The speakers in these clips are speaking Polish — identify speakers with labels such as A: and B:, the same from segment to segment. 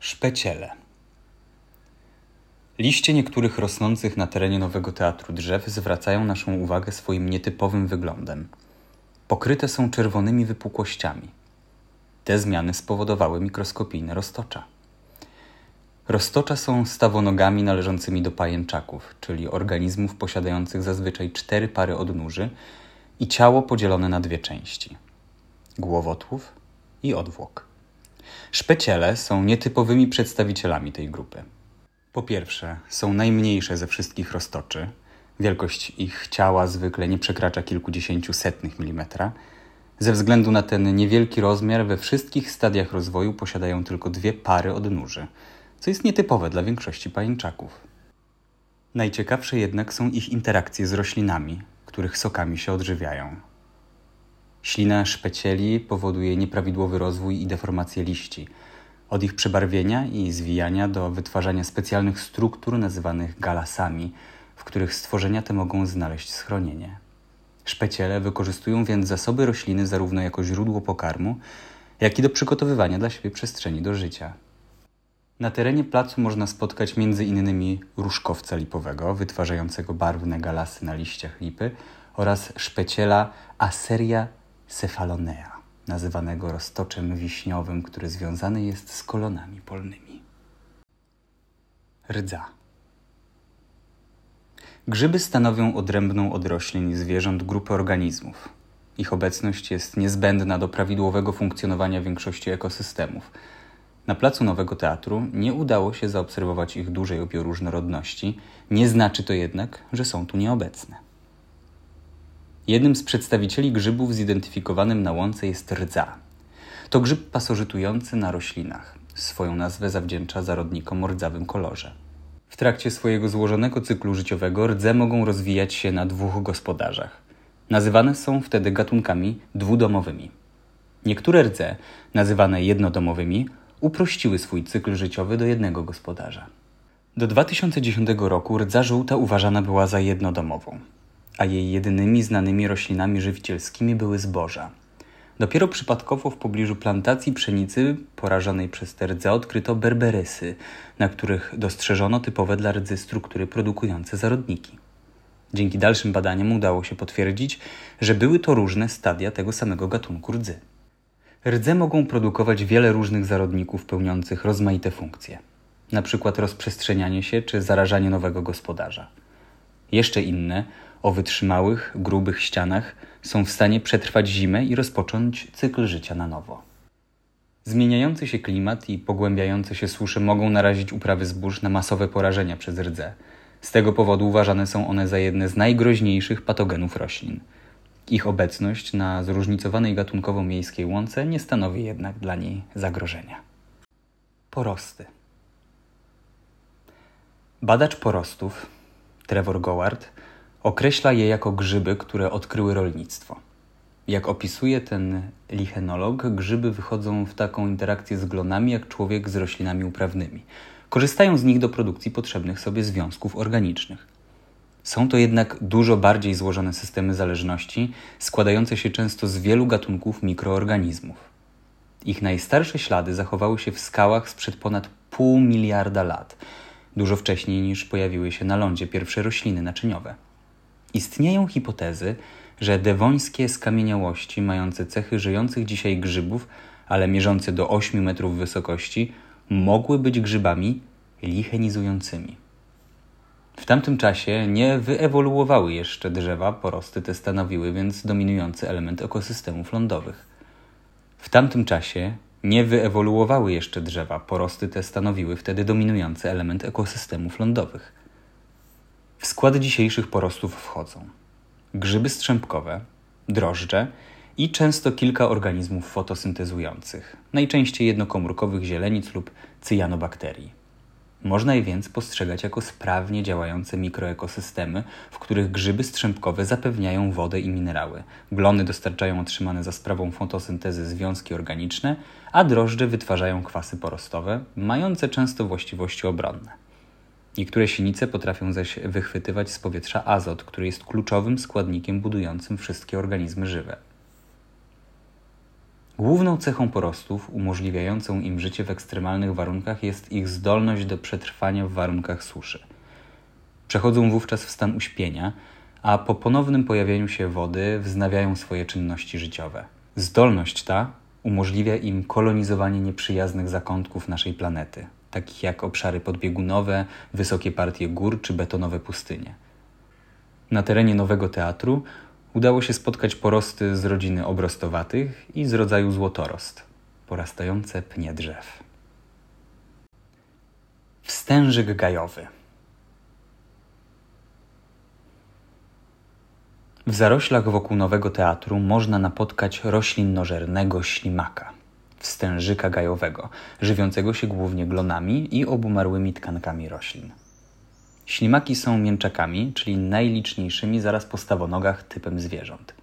A: Szpeciele. Liście niektórych rosnących na terenie Nowego Teatru drzew zwracają naszą uwagę swoim nietypowym wyglądem. Pokryte są czerwonymi wypukłościami. Te zmiany spowodowały mikroskopijne roztocza. Roztocza są stawonogami należącymi do pajęczaków, czyli organizmów posiadających zazwyczaj cztery pary odnóży i ciało podzielone na dwie części: głowotłów i odwłok. Szpeciele są nietypowymi przedstawicielami tej grupy. Po pierwsze, są najmniejsze ze wszystkich roztoczy. Wielkość ich ciała zwykle nie przekracza kilkudziesięciu setnych milimetra. Ze względu na ten niewielki rozmiar, we wszystkich stadiach rozwoju posiadają tylko dwie pary odnóży, co jest nietypowe dla większości pajęczaków. Najciekawsze jednak są ich interakcje z roślinami, których sokami się odżywiają. Ślina szpecieli powoduje nieprawidłowy rozwój i deformację liści, od ich przebarwienia i zwijania do wytwarzania specjalnych struktur nazywanych galasami, w których stworzenia te mogą znaleźć schronienie. Szpeciele wykorzystują więc zasoby rośliny zarówno jako źródło pokarmu, jak i do przygotowywania dla siebie przestrzeni do życia. Na terenie placu można spotkać m.in. różkowca lipowego, wytwarzającego barwne galasy na liściach lipy, oraz szpeciela Aseria cephalonea, nazywanego roztoczem wiśniowym, który związany jest z kolonami polnymi. Rdza. Grzyby stanowią odrębną od roślin i zwierząt grupę organizmów. Ich obecność jest niezbędna do prawidłowego funkcjonowania większości ekosystemów. Na placu Nowego Teatru nie udało się zaobserwować ich dużej bioróżnorodności, nie znaczy to jednak, że są tu nieobecne. Jednym z przedstawicieli grzybów zidentyfikowanym na łące jest rdza. To grzyb pasożytujący na roślinach. Swoją nazwę zawdzięcza zarodnikom o rdzawym kolorze. W trakcie swojego złożonego cyklu życiowego rdze mogą rozwijać się na dwóch gospodarzach. Nazywane są wtedy gatunkami dwudomowymi. Niektóre rdze, nazywane jednodomowymi, uprościły swój cykl życiowy do jednego gospodarza. Do 2010 roku rdza żółta uważana była za jednodomową a jej jedynymi znanymi roślinami żywicielskimi były zboża. Dopiero przypadkowo w pobliżu plantacji pszenicy porażonej przez te rdze odkryto berberysy, na których dostrzeżono typowe dla rdzy struktury produkujące zarodniki. Dzięki dalszym badaniom udało się potwierdzić, że były to różne stadia tego samego gatunku rdzy. Rdze mogą produkować wiele różnych zarodników pełniących rozmaite funkcje, np. rozprzestrzenianie się czy zarażanie nowego gospodarza. Jeszcze inne o wytrzymałych, grubych ścianach są w stanie przetrwać zimę i rozpocząć cykl życia na nowo. Zmieniający się klimat i pogłębiające się susze mogą narazić uprawy zbóż na masowe porażenia przez rdze. Z tego powodu uważane są one za jedne z najgroźniejszych patogenów roślin. Ich obecność na zróżnicowanej gatunkowo miejskiej łące nie stanowi jednak dla niej zagrożenia. Porosty. Badacz porostów, Trevor Goward, Określa je jako grzyby, które odkryły rolnictwo. Jak opisuje ten lichenolog, grzyby wychodzą w taką interakcję z glonami jak człowiek z roślinami uprawnymi. Korzystają z nich do produkcji potrzebnych sobie związków organicznych. Są to jednak dużo bardziej złożone systemy zależności, składające się często z wielu gatunków mikroorganizmów. Ich najstarsze ślady zachowały się w skałach sprzed ponad pół miliarda lat, dużo wcześniej niż pojawiły się na lądzie pierwsze rośliny naczyniowe. Istnieją hipotezy, że dewońskie skamieniałości mające cechy żyjących dzisiaj grzybów, ale mierzące do 8 metrów wysokości, mogły być grzybami lichenizującymi. W tamtym czasie nie wyewoluowały jeszcze drzewa, porosty te stanowiły więc dominujący element ekosystemów lądowych. W tamtym czasie nie wyewoluowały jeszcze drzewa, porosty te stanowiły wtedy dominujący element ekosystemów lądowych. W skład dzisiejszych porostów wchodzą grzyby strzępkowe, drożdże i często kilka organizmów fotosyntezujących, najczęściej jednokomórkowych zielenic lub cyjanobakterii. Można je więc postrzegać jako sprawnie działające mikroekosystemy, w których grzyby strzępkowe zapewniają wodę i minerały, glony dostarczają otrzymane za sprawą fotosyntezy związki organiczne, a drożdże wytwarzają kwasy porostowe, mające często właściwości obronne. Niektóre sinice potrafią zaś wychwytywać z powietrza azot, który jest kluczowym składnikiem budującym wszystkie organizmy żywe. Główną cechą porostów umożliwiającą im życie w ekstremalnych warunkach jest ich zdolność do przetrwania w warunkach suszy. Przechodzą wówczas w stan uśpienia, a po ponownym pojawieniu się wody wznawiają swoje czynności życiowe. Zdolność ta umożliwia im kolonizowanie nieprzyjaznych zakątków naszej planety, takich jak obszary podbiegunowe, wysokie partie gór czy betonowe pustynie. Na terenie nowego teatru udało się spotkać porosty z rodziny obrostowatych i z rodzaju złotorost, porastające pnie drzew. Wstężyk gajowy. W zaroślach wokół Nowego Teatru można napotkać roślinnożernego ślimaka, wstężyka gajowego, żywiącego się głównie glonami i obumarłymi tkankami roślin. Ślimaki są mięczakami, czyli najliczniejszymi zaraz po stawonogach typem zwierząt.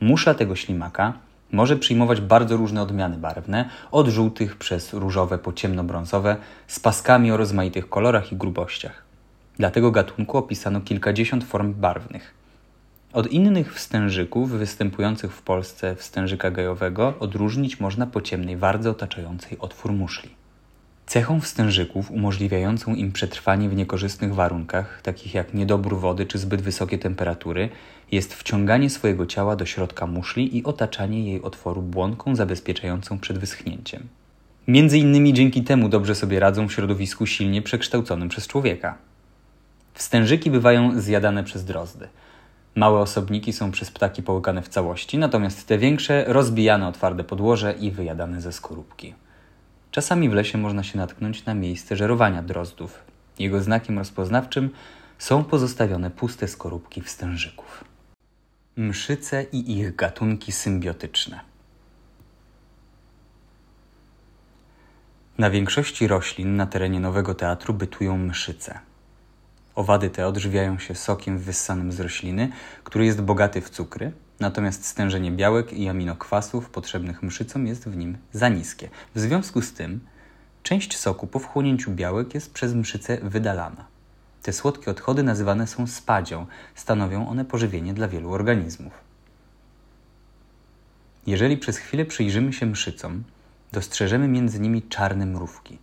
A: Musza tego ślimaka może przyjmować bardzo różne odmiany barwne, od żółtych przez różowe po ciemnobrązowe, z paskami o rozmaitych kolorach i grubościach. Dla tego gatunku opisano kilkadziesiąt form barwnych. Od innych wstężyków występujących w Polsce wstężyka gajowego odróżnić można po ciemnej wardze otaczającej otwór muszli. Cechą wstężyków umożliwiającą im przetrwanie w niekorzystnych warunkach, takich jak niedobór wody czy zbyt wysokie temperatury, jest wciąganie swojego ciała do środka muszli i otaczanie jej otworu błonką zabezpieczającą przed wyschnięciem. Między innymi dzięki temu dobrze sobie radzą w środowisku silnie przekształconym przez człowieka. Wstężyki bywają zjadane przez drozdy – Małe osobniki są przez ptaki połykane w całości, natomiast te większe rozbijane o twarde podłoże i wyjadane ze skorupki. Czasami w lesie można się natknąć na miejsce żerowania drozdów. Jego znakiem rozpoznawczym są pozostawione puste skorupki wstężyków. Mszyce i ich gatunki symbiotyczne. Na większości roślin na terenie Nowego Teatru bytują mszyce – Owady te odżywiają się sokiem wyssanym z rośliny, który jest bogaty w cukry, natomiast stężenie białek i aminokwasów potrzebnych mszycom jest w nim za niskie. W związku z tym część soku po wchłonięciu białek jest przez mszycę wydalana. Te słodkie odchody nazywane są spadzią, stanowią one pożywienie dla wielu organizmów. Jeżeli przez chwilę przyjrzymy się mszycom, dostrzeżemy między nimi czarne mrówki.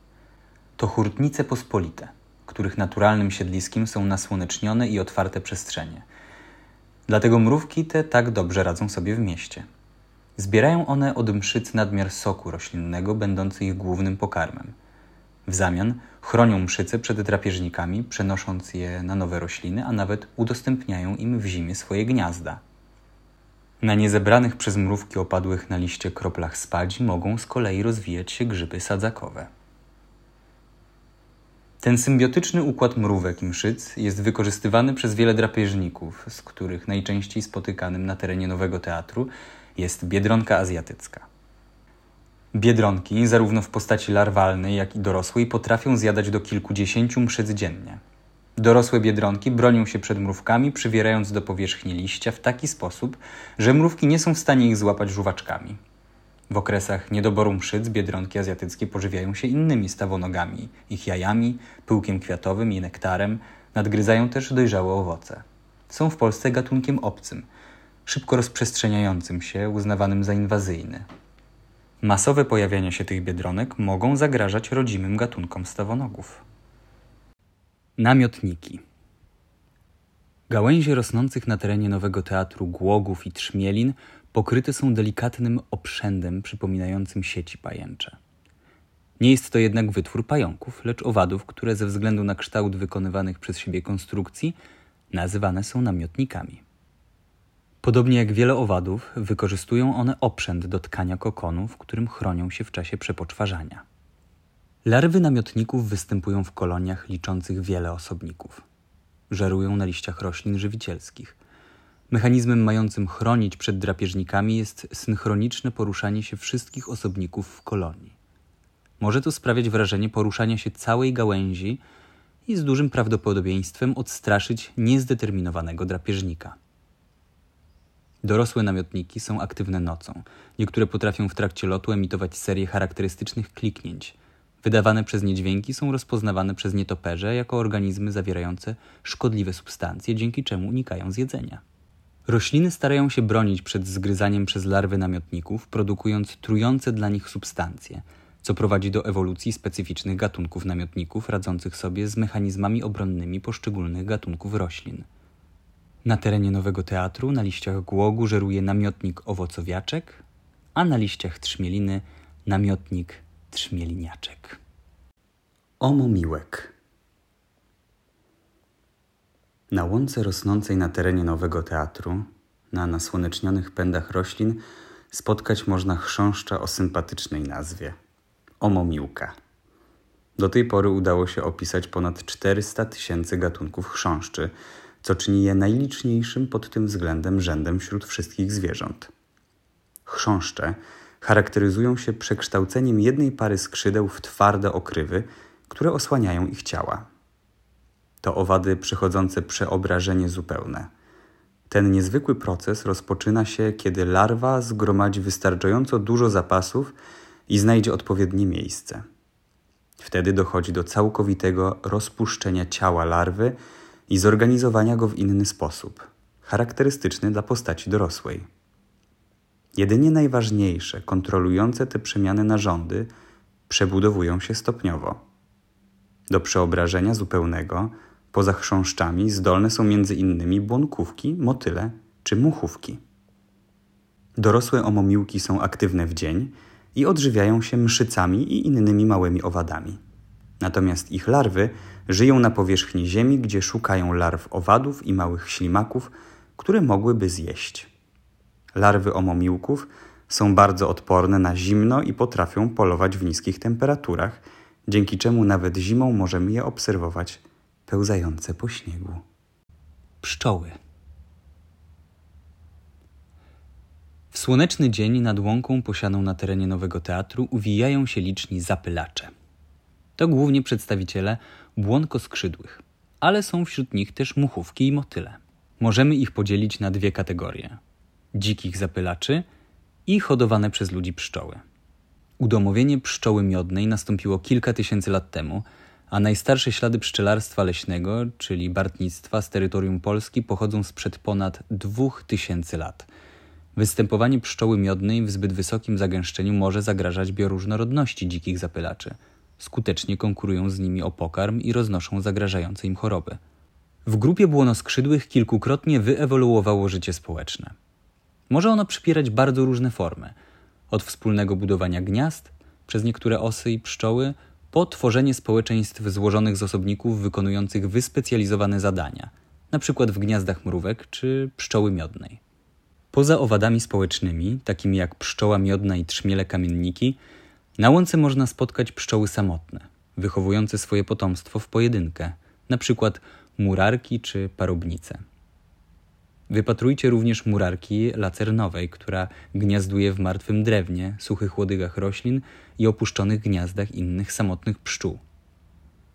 A: To hurtnice pospolite – których naturalnym siedliskiem są nasłonecznione i otwarte przestrzenie. Dlatego mrówki te tak dobrze radzą sobie w mieście. Zbierają one od mszyc nadmiar soku roślinnego, będący ich głównym pokarmem. W zamian chronią mszyce przed drapieżnikami, przenosząc je na nowe rośliny, a nawet udostępniają im w zimie swoje gniazda. Na niezebranych przez mrówki opadłych na liście kroplach spadzi mogą z kolei rozwijać się grzyby sadzakowe. Ten symbiotyczny układ mrówek i mszyc jest wykorzystywany przez wiele drapieżników, z których najczęściej spotykanym na terenie Nowego Teatru jest biedronka azjatycka. Biedronki, zarówno w postaci larwalnej, jak i dorosłej, potrafią zjadać do kilkudziesięciu mszyc dziennie. Dorosłe biedronki bronią się przed mrówkami, przywierając do powierzchni liścia w taki sposób, że mrówki nie są w stanie ich złapać żuwaczkami. W okresach niedoboru mszyc biedronki azjatyckie pożywiają się innymi stawonogami, ich jajami, pyłkiem kwiatowym i nektarem, nadgryzają też dojrzałe owoce. Są w Polsce gatunkiem obcym, szybko rozprzestrzeniającym się, uznawanym za inwazyjny. Masowe pojawiania się tych biedronek mogą zagrażać rodzimym gatunkom stawonogów. Namiotniki Gałęzie rosnących na terenie Nowego Teatru głogów i trzmielin pokryte są delikatnym obszędem przypominającym sieci pajęcze. Nie jest to jednak wytwór pająków, lecz owadów, które ze względu na kształt wykonywanych przez siebie konstrukcji nazywane są namiotnikami. Podobnie jak wiele owadów, wykorzystują one oprzęt do tkania kokonu, w którym chronią się w czasie przepoczwarzania. Larwy namiotników występują w koloniach liczących wiele osobników. Żerują na liściach roślin żywicielskich – Mechanizmem mającym chronić przed drapieżnikami jest synchroniczne poruszanie się wszystkich osobników w kolonii. Może to sprawiać wrażenie poruszania się całej gałęzi i z dużym prawdopodobieństwem odstraszyć niezdeterminowanego drapieżnika. Dorosłe namiotniki są aktywne nocą. Niektóre potrafią w trakcie lotu emitować serię charakterystycznych kliknięć. Wydawane przez nie dźwięki są rozpoznawane przez nietoperze jako organizmy zawierające szkodliwe substancje, dzięki czemu unikają zjedzenia. Rośliny starają się bronić przed zgryzaniem przez larwy namiotników, produkując trujące dla nich substancje, co prowadzi do ewolucji specyficznych gatunków namiotników radzących sobie z mechanizmami obronnymi poszczególnych gatunków roślin. Na terenie Nowego Teatru na liściach głogu żeruje namiotnik owocowiaczek, a na liściach trzmieliny namiotnik trzmieliniaczek. Omomiłek Na łące rosnącej na terenie Nowego Teatru, na nasłonecznionych pędach roślin, spotkać można chrząszcza o sympatycznej nazwie omomiłka. Do tej pory udało się opisać ponad 400 tysięcy gatunków chrząszczy, co czyni je najliczniejszym pod tym względem rzędem wśród wszystkich zwierząt. Chrząszcze charakteryzują się przekształceniem jednej pary skrzydeł w twarde okrywy, które osłaniają ich ciała. To owady przechodzące przeobrażenie zupełne. Ten niezwykły proces rozpoczyna się, kiedy larwa zgromadzi wystarczająco dużo zapasów i znajdzie odpowiednie miejsce. Wtedy dochodzi do całkowitego rozpuszczenia ciała larwy i zorganizowania go w inny sposób, charakterystyczny dla postaci dorosłej. Jedynie najważniejsze, kontrolujące te przemiany narządy przebudowują się stopniowo. Do przeobrażenia zupełnego, poza chrząszczami, zdolne są innymi błonkówki, motyle czy muchówki. Dorosłe omomiłki są aktywne w dzień i odżywiają się mszycami i innymi małymi owadami. Natomiast ich larwy żyją na powierzchni ziemi, gdzie szukają larw owadów i małych ślimaków, które mogłyby zjeść. Larwy omomiłków są bardzo odporne na zimno i potrafią polować w niskich temperaturach, dzięki czemu nawet zimą możemy je obserwować pełzające po śniegu. Pszczoły. W słoneczny dzień nad łąką posianą na terenie Nowego Teatru uwijają się liczni zapylacze. To głównie przedstawiciele błonkoskrzydłych, ale są wśród nich też muchówki i motyle. Możemy ich podzielić na dwie kategorie: dzikich zapylaczy i hodowane przez ludzi pszczoły. Udomowienie pszczoły miodnej nastąpiło kilka tysięcy lat temu, a najstarsze ślady pszczelarstwa leśnego, czyli bartnictwa z terytorium Polski, pochodzą sprzed ponad dwóch tysięcy lat – Występowanie pszczoły miodnej w zbyt wysokim zagęszczeniu może zagrażać bioróżnorodności dzikich zapylaczy. Skutecznie konkurują z nimi o pokarm i roznoszą zagrażające im choroby. W grupie błonoskrzydłych kilkukrotnie wyewoluowało życie społeczne. Może ono przypierać bardzo różne formy. Od wspólnego budowania gniazd, przez niektóre osy i pszczoły, po tworzenie społeczeństw złożonych z osobników wykonujących wyspecjalizowane zadania, np. w gniazdach mrówek czy pszczoły miodnej. Poza owadami społecznymi, takimi jak pszczoła miodna i trzmiele kamienniki, na łące można spotkać pszczoły samotne, wychowujące swoje potomstwo w pojedynkę, przykład murarki czy parobnice. Wypatrujcie również murarki lacernowej, która gniazduje w martwym drewnie, suchych łodygach roślin i opuszczonych gniazdach innych samotnych pszczół.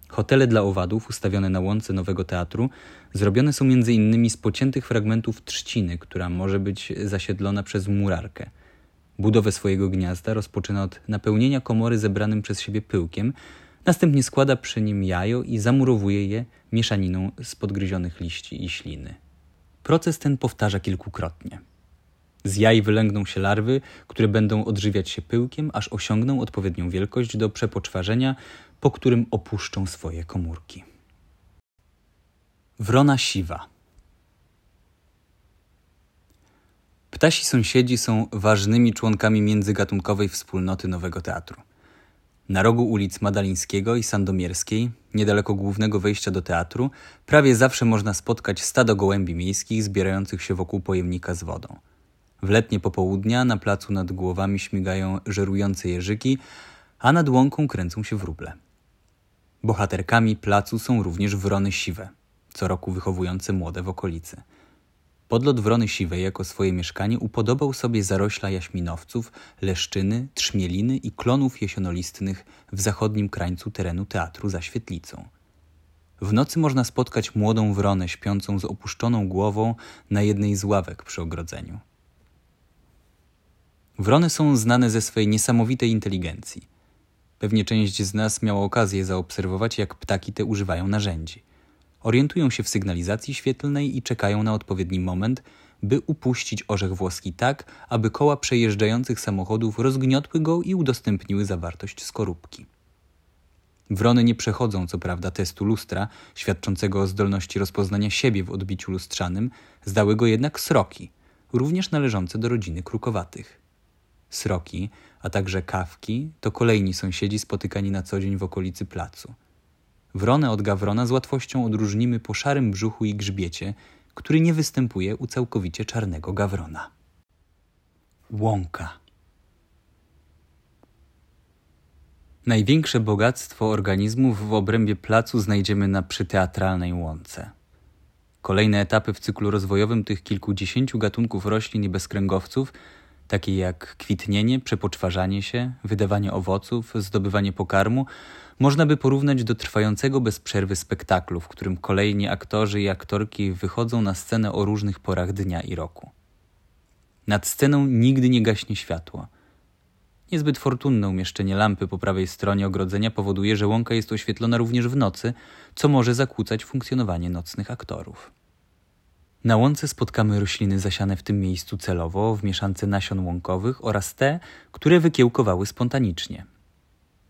A: Hotele dla owadów ustawione na łące Nowego Teatru zrobione są innymi z pociętych fragmentów trzciny, która może być zasiedlona przez murarkę. Budowę swojego gniazda rozpoczyna od napełnienia komory zebranym przez siebie pyłkiem, następnie składa przy nim jajo i zamurowuje je mieszaniną z podgryzionych liści i śliny. Proces ten powtarza kilkukrotnie. Z jaj wylęgną się larwy, które będą odżywiać się pyłkiem, aż osiągną odpowiednią wielkość do przepoczwarzenia, po którym opuszczą swoje komórki. Wrona siwa. Ptasi sąsiedzi są ważnymi członkami międzygatunkowej wspólnoty Nowego Teatru. Na rogu ulic Madalińskiego i Sandomierskiej, niedaleko głównego wejścia do teatru, prawie zawsze można spotkać stado gołębi miejskich zbierających się wokół pojemnika z wodą. W letnie popołudnia na placu nad głowami śmigają żerujące jeżyki, a nad łąką kręcą się wróble. Bohaterkami placu są również wrony siwe, co roku wychowujące młode w okolicy. Podlot wrony siwej jako swoje mieszkanie upodobał sobie zarośla jaśminowców, leszczyny, trzmieliny i klonów jesionolistnych w zachodnim krańcu terenu teatru za świetlicą. W nocy można spotkać młodą wronę śpiącą z opuszczoną głową na jednej z ławek przy ogrodzeniu. Wrony są znane ze swej niesamowitej inteligencji. Pewnie część z nas miała okazję zaobserwować, jak ptaki te używają narzędzi. Orientują się w sygnalizacji świetlnej i czekają na odpowiedni moment, by upuścić orzech włoski tak, aby koła przejeżdżających samochodów rozgniotły go i udostępniły zawartość skorupki. Wrony nie przechodzą, co prawda, testu lustra, świadczącego o zdolności rozpoznania siebie w odbiciu lustrzanym, zdały go jednak sroki, również należące do rodziny krukowatych. Sroki, a także kawki to kolejni sąsiedzi spotykani na co dzień w okolicy placu. Wronę od gawrona z łatwością odróżnimy po szarym brzuchu i grzbiecie, który nie występuje u całkowicie czarnego gawrona. Łąka. Największe bogactwo organizmów w obrębie placu znajdziemy na przyteatralnej łące. Kolejne etapy w cyklu rozwojowym tych kilkudziesięciu gatunków roślin i bezkręgowców, takie jak kwitnienie, przepoczwarzanie się, wydawanie owoców, zdobywanie pokarmu, można by porównać do trwającego bez przerwy spektaklu, w którym kolejni aktorzy i aktorki wychodzą na scenę o różnych porach dnia i roku. Nad sceną nigdy nie gaśnie światło. Niezbyt fortunne umieszczenie lampy po prawej stronie ogrodzenia powoduje, że łąka jest oświetlona również w nocy, co może zakłócać funkcjonowanie nocnych aktorów. Na łące spotkamy rośliny zasiane w tym miejscu celowo w mieszance nasion łąkowych oraz te, które wykiełkowały spontanicznie.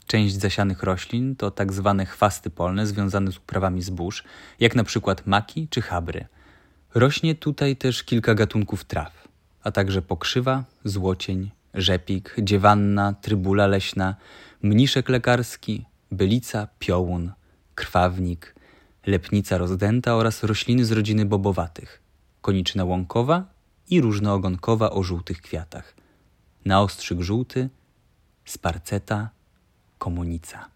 A: Część zasianych roślin to tak zwane chwasty polne związane z uprawami zbóż, jak na przykład maki czy chabry. Rośnie tutaj też kilka gatunków traw, a także pokrzywa, złocień, rzepik, dziewanna, trybula leśna, mniszek lekarski, bylica, piołun, krwawnik, lepnica rozdęta oraz rośliny z rodziny bobowatych, koniczyna łąkowa i różnoogonkowa o żółtych kwiatach, naostrzyk żółty, sparceta, komunica.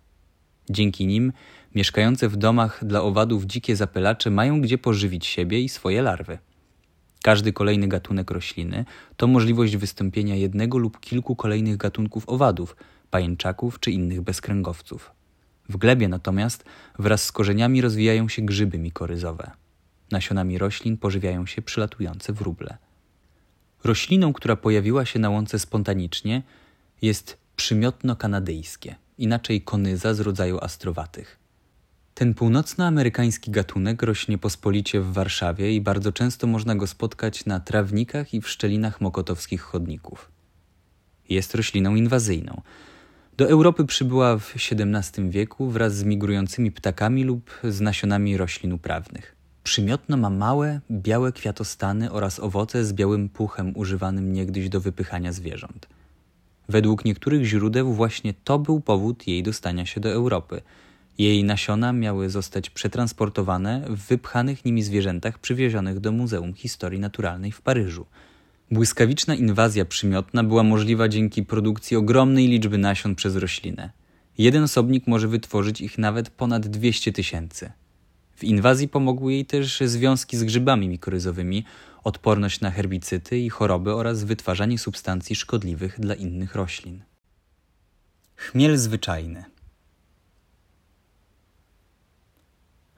A: Dzięki nim mieszkające w domach dla owadów dzikie zapylacze mają gdzie pożywić siebie i swoje larwy. Każdy kolejny gatunek rośliny to możliwość wystąpienia jednego lub kilku kolejnych gatunków owadów, pajęczaków czy innych bezkręgowców. W glebie natomiast wraz z korzeniami rozwijają się grzyby mikoryzowe. Nasionami roślin pożywiają się przylatujące wróble. Rośliną, która pojawiła się na łące spontanicznie, jest przymiotno kanadyjskie, inaczej konyza z rodzaju astrowatych. Ten północnoamerykański gatunek rośnie pospolicie w Warszawie i bardzo często można go spotkać na trawnikach i w szczelinach mokotowskich chodników. Jest rośliną inwazyjną. Do Europy przybyła w XVII wieku wraz z migrującymi ptakami lub z nasionami roślin uprawnych. Przymiotno ma małe, białe kwiatostany oraz owoce z białym puchem używanym niegdyś do wypychania zwierząt. Według niektórych źródeł właśnie to był powód jej dostania się do Europy – jej nasiona miały zostać przetransportowane w wypchanych nimi zwierzętach przywiezionych do Muzeum Historii Naturalnej w Paryżu. Błyskawiczna inwazja przymiotna była możliwa dzięki produkcji ogromnej liczby nasion przez roślinę. Jeden osobnik może wytworzyć ich nawet ponad 200 tysięcy. W inwazji pomogły jej też związki z grzybami mikoryzowymi, odporność na herbicyty i choroby oraz wytwarzanie substancji szkodliwych dla innych roślin. Chmiel zwyczajny.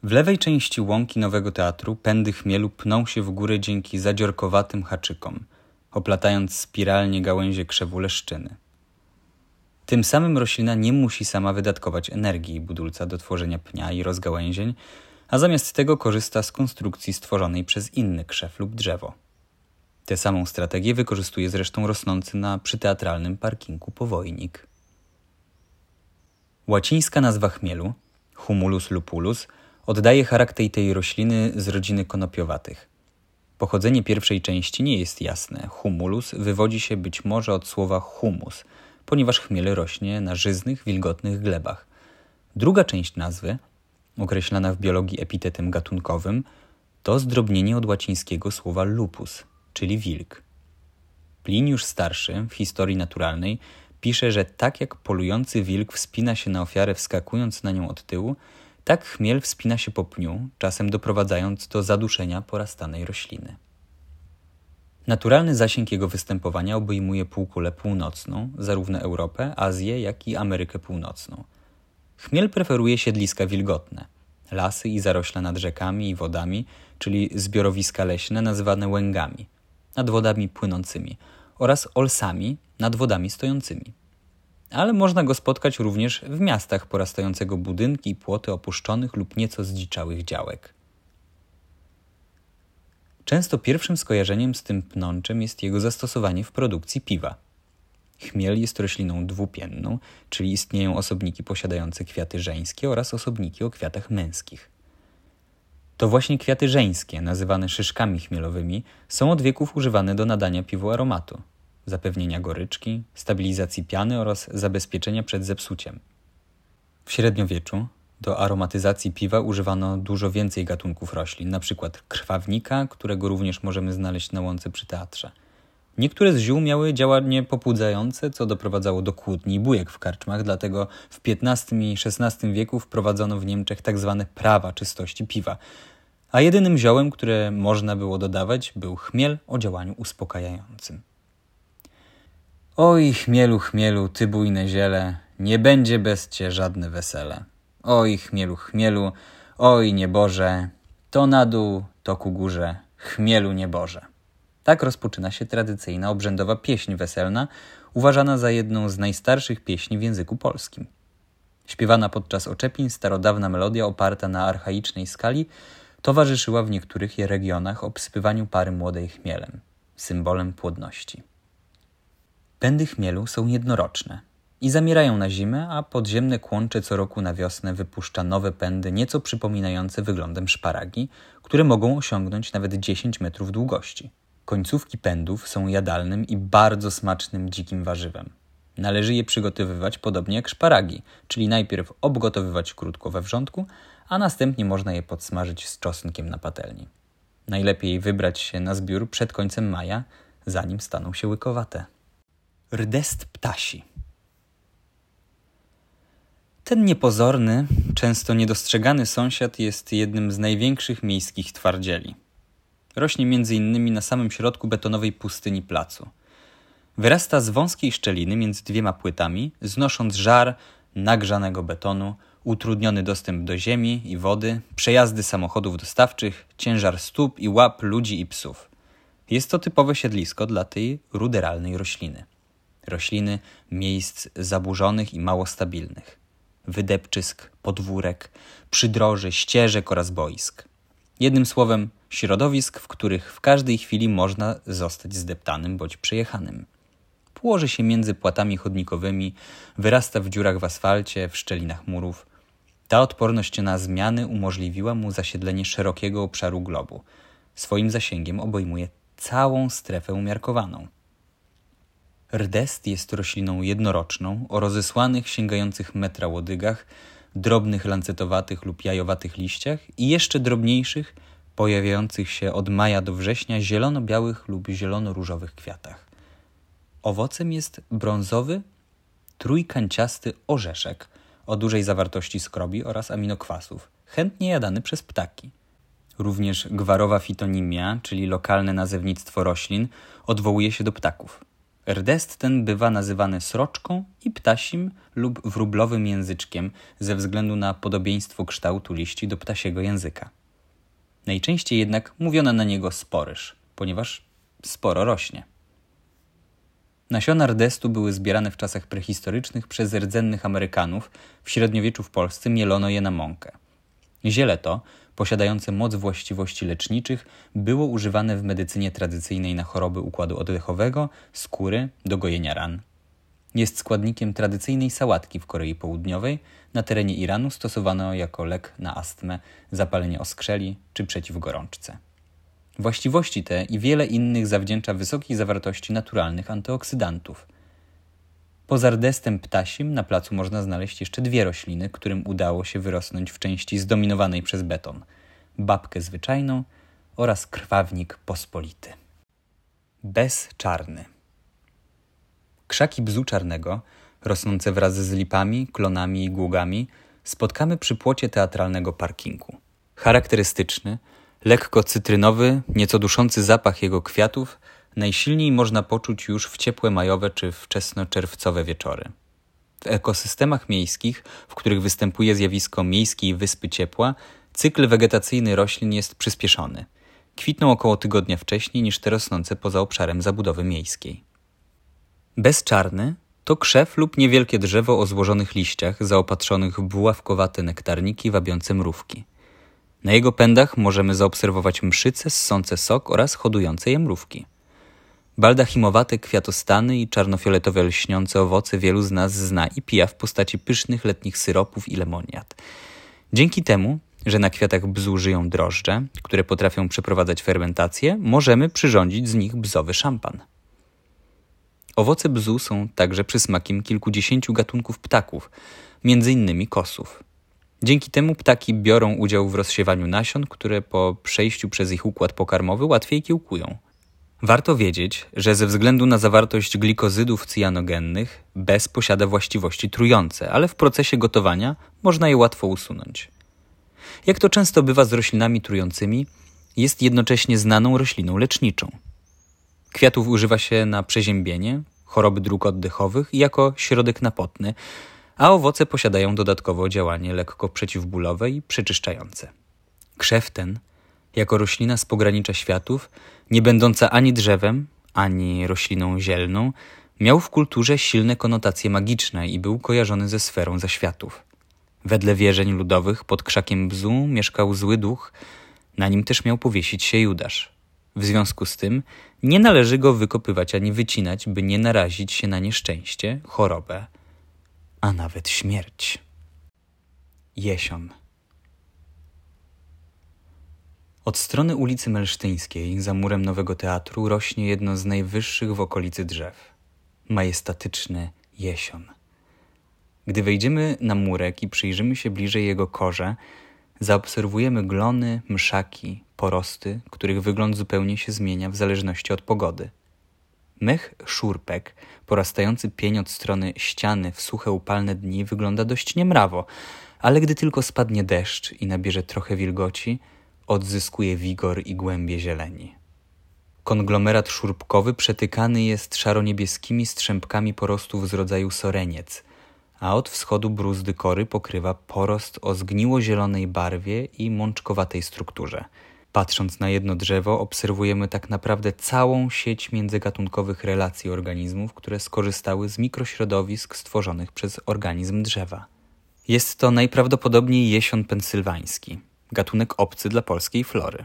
A: W lewej części łąki Nowego Teatru pędy chmielu pną się w górę dzięki zadziorkowatym haczykom, oplatając spiralnie gałęzie krzewu leszczyny. Tym samym roślina nie musi sama wydatkować energii budulca do tworzenia pnia i rozgałęzień, a zamiast tego korzysta z konstrukcji stworzonej przez inny krzew lub drzewo. Tę samą strategię wykorzystuje zresztą rosnący na przyteatralnym parkingu powojnik. Łacińska nazwa chmielu, Humulus lupulus, oddaje charakter tej rośliny z rodziny konopiowatych. Pochodzenie pierwszej części nie jest jasne. Humulus wywodzi się być może od słowa humus, ponieważ chmiel rośnie na żyznych, wilgotnych glebach. Druga część nazwy, określana w biologii epitetem gatunkowym, to zdrobnienie od łacińskiego słowa lupus, czyli wilk. Pliniusz Starszy w historii naturalnej pisze, że tak jak polujący wilk wspina się na ofiarę wskakując na nią od tyłu, tak chmiel wspina się po pniu, czasem doprowadzając do zaduszenia porastanej rośliny. Naturalny zasięg jego występowania obejmuje półkulę północną, zarówno Europę, Azję, jak i Amerykę Północną. Chmiel preferuje siedliska wilgotne, lasy i zarośla nad rzekami i wodami, czyli zbiorowiska leśne nazywane łęgami, nad wodami płynącymi oraz olsami nad wodami stojącymi ale można go spotkać również w miastach porastającego budynki i płoty opuszczonych lub nieco zdziczałych działek. Często pierwszym skojarzeniem z tym pnączem jest jego zastosowanie w produkcji piwa. Chmiel jest rośliną dwupienną, czyli istnieją osobniki posiadające kwiaty żeńskie oraz osobniki o kwiatach męskich. To właśnie kwiaty żeńskie, nazywane szyszkami chmielowymi, są od wieków używane do nadania piwu aromatu, zapewnienia goryczki, stabilizacji piany oraz zabezpieczenia przed zepsuciem. W średniowieczu do aromatyzacji piwa używano dużo więcej gatunków roślin, np. krwawnika, którego również możemy znaleźć na łące przy teatrze. Niektóre z ziół miały działanie pobudzające, co doprowadzało do kłótni i bujek w karczmach, dlatego w XV i XVI wieku wprowadzono w Niemczech tzw. Tak prawa czystości piwa. A jedynym ziołem, które można było dodawać, był chmiel o działaniu uspokajającym. Oj, chmielu, chmielu, ty bujne ziele, nie będzie bez cię żadne wesele. Oj, chmielu, chmielu, oj, nieboże, to na dół, to ku górze, chmielu nieboże. Tak rozpoczyna się tradycyjna obrzędowa pieśń weselna, uważana za jedną z najstarszych pieśni w języku polskim. Śpiewana podczas oczepin starodawna melodia oparta na archaicznej skali towarzyszyła w niektórych regionach obsypywaniu pary młodej chmielem, symbolem płodności. Pędy chmielu są jednoroczne i zamierają na zimę, a podziemne kłącze co roku na wiosnę wypuszcza nowe pędy nieco przypominające wyglądem szparagi, które mogą osiągnąć nawet 10 metrów długości. Końcówki pędów są jadalnym i bardzo smacznym dzikim warzywem. Należy je przygotowywać podobnie jak szparagi, czyli najpierw obgotowywać krótko we wrzątku, a następnie można je podsmażyć z czosnkiem na patelni. Najlepiej wybrać się na zbiór przed końcem maja, zanim staną się łykowate. Rdest ptasi. Ten niepozorny, często niedostrzegany sąsiad jest jednym z największych miejskich twardzieli. Rośnie m.in. na samym środku betonowej pustyni placu. Wyrasta z wąskiej szczeliny między dwiema płytami, znosząc żar nagrzanego betonu, utrudniony dostęp do ziemi i wody, przejazdy samochodów dostawczych, ciężar stóp i łap ludzi i psów. Jest to typowe siedlisko dla tej ruderalnej rośliny. Rośliny miejsc zaburzonych i mało stabilnych. Wydepczysk, podwórek, przydroży, ścieżek oraz boisk. Jednym słowem, środowisk, w których w każdej chwili można zostać zdeptanym bądź przejechanym. Płoży się między płatami chodnikowymi, wyrasta w dziurach w asfalcie, w szczelinach murów. Ta odporność na zmiany umożliwiła mu zasiedlenie szerokiego obszaru globu. Swoim zasięgiem obejmuje całą strefę umiarkowaną. Rdest jest rośliną jednoroczną o rozesłanych, sięgających metra łodygach, drobnych lancetowatych lub jajowatych liściach i jeszcze drobniejszych, pojawiających się od maja do września zielono-białych lub zielono-różowych kwiatach. Owocem jest brązowy, trójkanciasty orzeszek o dużej zawartości skrobi oraz aminokwasów, chętnie jadany przez ptaki. Również gwarowa fitonimia, czyli lokalne nazewnictwo roślin, odwołuje się do ptaków. Rdest ten bywa nazywany sroczką i ptasim lub wróblowym języczkiem ze względu na podobieństwo kształtu liści do ptasiego języka. Najczęściej jednak mówiono na niego sporyż, ponieważ sporo rośnie. Nasiona rdestu były zbierane w czasach prehistorycznych przez rdzennych Amerykanów, w średniowieczu w Polsce mielono je na mąkę. Ziele to, posiadające moc właściwości leczniczych, było używane w medycynie tradycyjnej na choroby układu oddechowego, skóry, do gojenia ran. Jest składnikiem tradycyjnej sałatki w Korei Południowej. Na terenie Iranu stosowano jako lek na astmę, zapalenie oskrzeli czy przeciw gorączce. Właściwości te i wiele innych zawdzięcza wysokiej zawartości naturalnych antyoksydantów. Poza rdestem ptasim na placu można znaleźć jeszcze dwie rośliny, którym udało się wyrosnąć w części zdominowanej przez beton: babkę zwyczajną oraz krwawnik pospolity. Bez czarny. Krzaki bzu czarnego, rosnące wraz z lipami, klonami i gługami, spotkamy przy płocie teatralnego parkingu. Charakterystyczny, lekko cytrynowy, nieco duszący zapach jego kwiatów najsilniej można poczuć już w ciepłe majowe czy wczesnoczerwcowe wieczory. W ekosystemach miejskich, w których występuje zjawisko miejskiej wyspy ciepła, cykl wegetacyjny roślin jest przyspieszony. Kwitną około tygodnia wcześniej niż te rosnące poza obszarem zabudowy miejskiej. Bezczarny to krzew lub niewielkie drzewo o złożonych liściach, zaopatrzonych w buławkowate nektarniki wabiące mrówki. Na jego pędach możemy zaobserwować mszyce ssące sok oraz hodujące je mrówki. Baldachimowate kwiatostany i czarnofioletowe lśniące owoce wielu z nas zna i pija w postaci pysznych letnich syropów i lemoniad. Dzięki temu, że na kwiatach bzu żyją drożdże, które potrafią przeprowadzać fermentację, możemy przyrządzić z nich bzowy szampan. Owoce bzu są także przysmakiem kilkudziesięciu gatunków ptaków, innymi kosów. Dzięki temu ptaki biorą udział w rozsiewaniu nasion, które po przejściu przez ich układ pokarmowy łatwiej kiełkują. Warto wiedzieć, że ze względu na zawartość glikozydów cyjanogennych bez posiada właściwości trujące, ale w procesie gotowania można je łatwo usunąć. Jak to często bywa z roślinami trującymi, jest jednocześnie znaną rośliną leczniczą. Kwiatów używa się na przeziębienie, choroby dróg oddechowych i jako środek napotny, a owoce posiadają dodatkowo działanie lekko przeciwbólowe i przeczyszczające. Krzew ten, jako roślina z pogranicza światów, nie będąca ani drzewem, ani rośliną zielną, miał w kulturze silne konotacje magiczne i był kojarzony ze sferą zaświatów. Wedle wierzeń ludowych pod krzakiem bzu mieszkał zły duch, na nim też miał powiesić się Judasz. W związku z tym nie należy go wykopywać ani wycinać, by nie narazić się na nieszczęście, chorobę, a nawet śmierć. Jesion. Od strony ulicy Melsztyńskiej, za murem Nowego Teatru, rośnie jedno z najwyższych w okolicy drzew majestatyczny jesion. Gdy wejdziemy na murek i przyjrzymy się bliżej jego korze, zaobserwujemy glony, mszaki, porosty, których wygląd zupełnie się zmienia w zależności od pogody. Mech szurpek, porastający pień od strony ściany w suche upalne dni, wygląda dość niemrawo, ale gdy tylko spadnie deszcz i nabierze trochę wilgoci, odzyskuje wigor i głębie zieleni. Konglomerat szurpkowy przetykany jest szaroniebieskimi strzępkami porostów z rodzaju soreniec, a od wschodu bruzdy kory pokrywa porost o zgniło-zielonej barwie i mączkowatej strukturze. Patrząc na jedno drzewo, obserwujemy tak naprawdę całą sieć międzygatunkowych relacji organizmów, które skorzystały z mikrośrodowisk stworzonych przez organizm drzewa. Jest to najprawdopodobniej jesion pensylwański, gatunek obcy dla polskiej flory.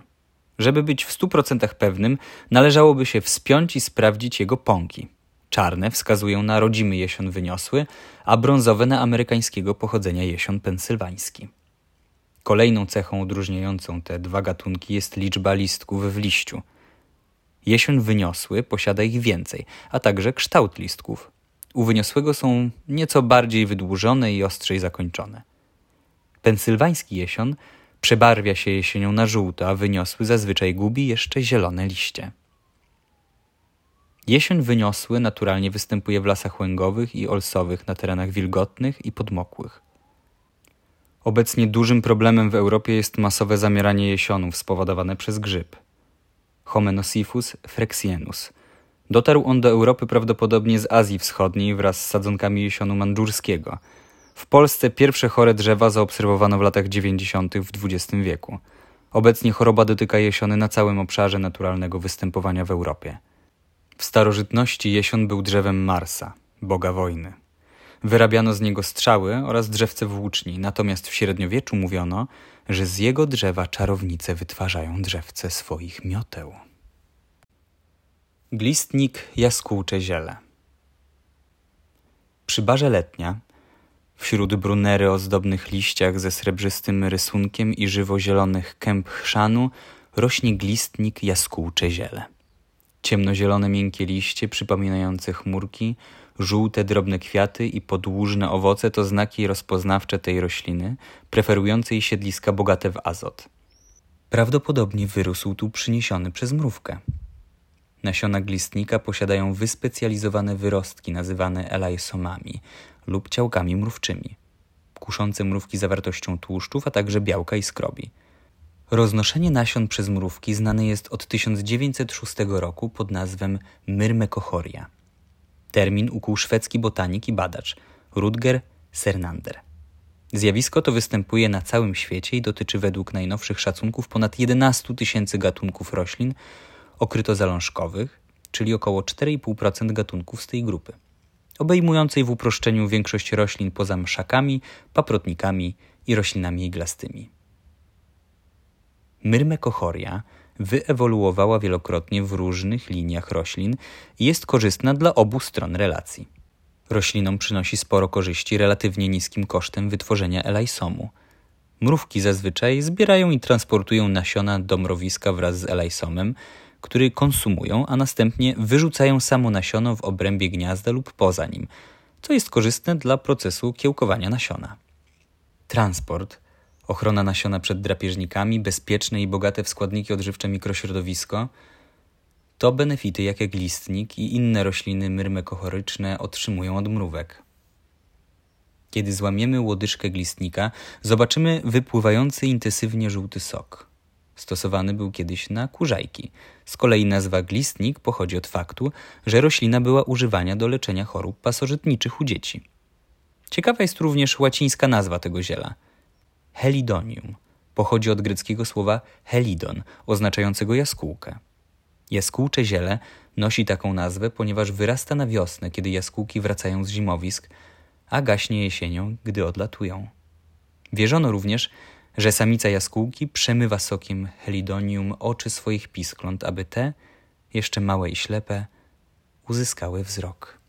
A: Żeby być w 100% pewnym, należałoby się wspiąć i sprawdzić jego pąki. Czarne wskazują na rodzimy jesion wyniosły, a brązowe na amerykańskiego pochodzenia jesion pensylwański. Kolejną cechą odróżniającą te dwa gatunki jest liczba listków w liściu. Jesion wyniosły posiada ich więcej, a także kształt listków. U wyniosłego są nieco bardziej wydłużone i ostrzej zakończone. Pensylwański jesion przebarwia się jesienią na żółto, a wyniosły zazwyczaj gubi jeszcze zielone liście. Jesień wyniosły naturalnie występuje w lasach łęgowych i olsowych na terenach wilgotnych i podmokłych. Obecnie dużym problemem w Europie jest masowe zamieranie jesionów spowodowane przez grzyb. Homenosiphus frexienus. Dotarł on do Europy prawdopodobnie z Azji Wschodniej wraz z sadzonkami jesionu mandżurskiego. W Polsce pierwsze chore drzewa zaobserwowano w latach 90. w XX wieku. Obecnie choroba dotyka jesiony na całym obszarze naturalnego występowania w Europie. W starożytności jesion był drzewem Marsa, boga wojny. Wyrabiano z niego strzały oraz drzewce włóczni, natomiast w średniowieczu mówiono, że z jego drzewa czarownice wytwarzają drzewce swoich mioteł. Glistnik jaskółcze ziele Przy barze letnia, wśród brunery o zdobnych liściach ze srebrzystym rysunkiem i żywo-zielonych kęp chrzanu, rośnie glistnik jaskółcze ziele. Ciemnozielone miękkie liście przypominające chmurki, żółte drobne kwiaty i podłużne owoce to znaki rozpoznawcze tej rośliny, preferującej siedliska bogate w azot. Prawdopodobnie wyrósł tu przyniesiony przez mrówkę. Nasiona glistnika posiadają wyspecjalizowane wyrostki nazywane elaisomami lub ciałkami mrówczymi, kuszące mrówki zawartością tłuszczów, a także białka i skrobi. Roznoszenie nasion przez mrówki znane jest od 1906 roku pod nazwą myrmekochoria. Termin ukuł szwedzki botanik i badacz Rudger Sernander. Zjawisko to występuje na całym świecie i dotyczy według najnowszych szacunków ponad 11 tysięcy gatunków roślin okrytozalążkowych, czyli około 4,5% gatunków z tej grupy, obejmującej w uproszczeniu większość roślin poza mszakami, paprotnikami i roślinami iglastymi. Myrmekochoria wyewoluowała wielokrotnie w różnych liniach roślin i jest korzystna dla obu stron relacji. Roślinom przynosi sporo korzyści relatywnie niskim kosztem wytworzenia elaisomu. Mrówki zazwyczaj zbierają i transportują nasiona do mrowiska wraz z elaisomem, który konsumują, a następnie wyrzucają samo nasiono w obrębie gniazda lub poza nim, co jest korzystne dla procesu kiełkowania nasiona. Transport, ochrona nasiona przed drapieżnikami, bezpieczne i bogate w składniki odżywcze mikrośrodowisko to benefity, jakie glistnik i inne rośliny myrmekochoryczne otrzymują od mrówek. Kiedy złamiemy łodyżkę glistnika, zobaczymy wypływający intensywnie żółty sok. Stosowany był kiedyś na kurzajki. Z kolei nazwa glistnik pochodzi od faktu, że roślina była używana do leczenia chorób pasożytniczych u dzieci. Ciekawa jest również łacińska nazwa tego ziela. Helidonium pochodzi od greckiego słowa helidon, oznaczającego jaskółkę. Jaskółcze ziele nosi taką nazwę, ponieważ wyrasta na wiosnę, kiedy jaskółki wracają z zimowisk, a gaśnie jesienią, gdy odlatują. Wierzono również, że samica jaskółki przemywa sokiem helidonium oczy swoich piskląt, aby te, jeszcze małe i ślepe, uzyskały wzrok.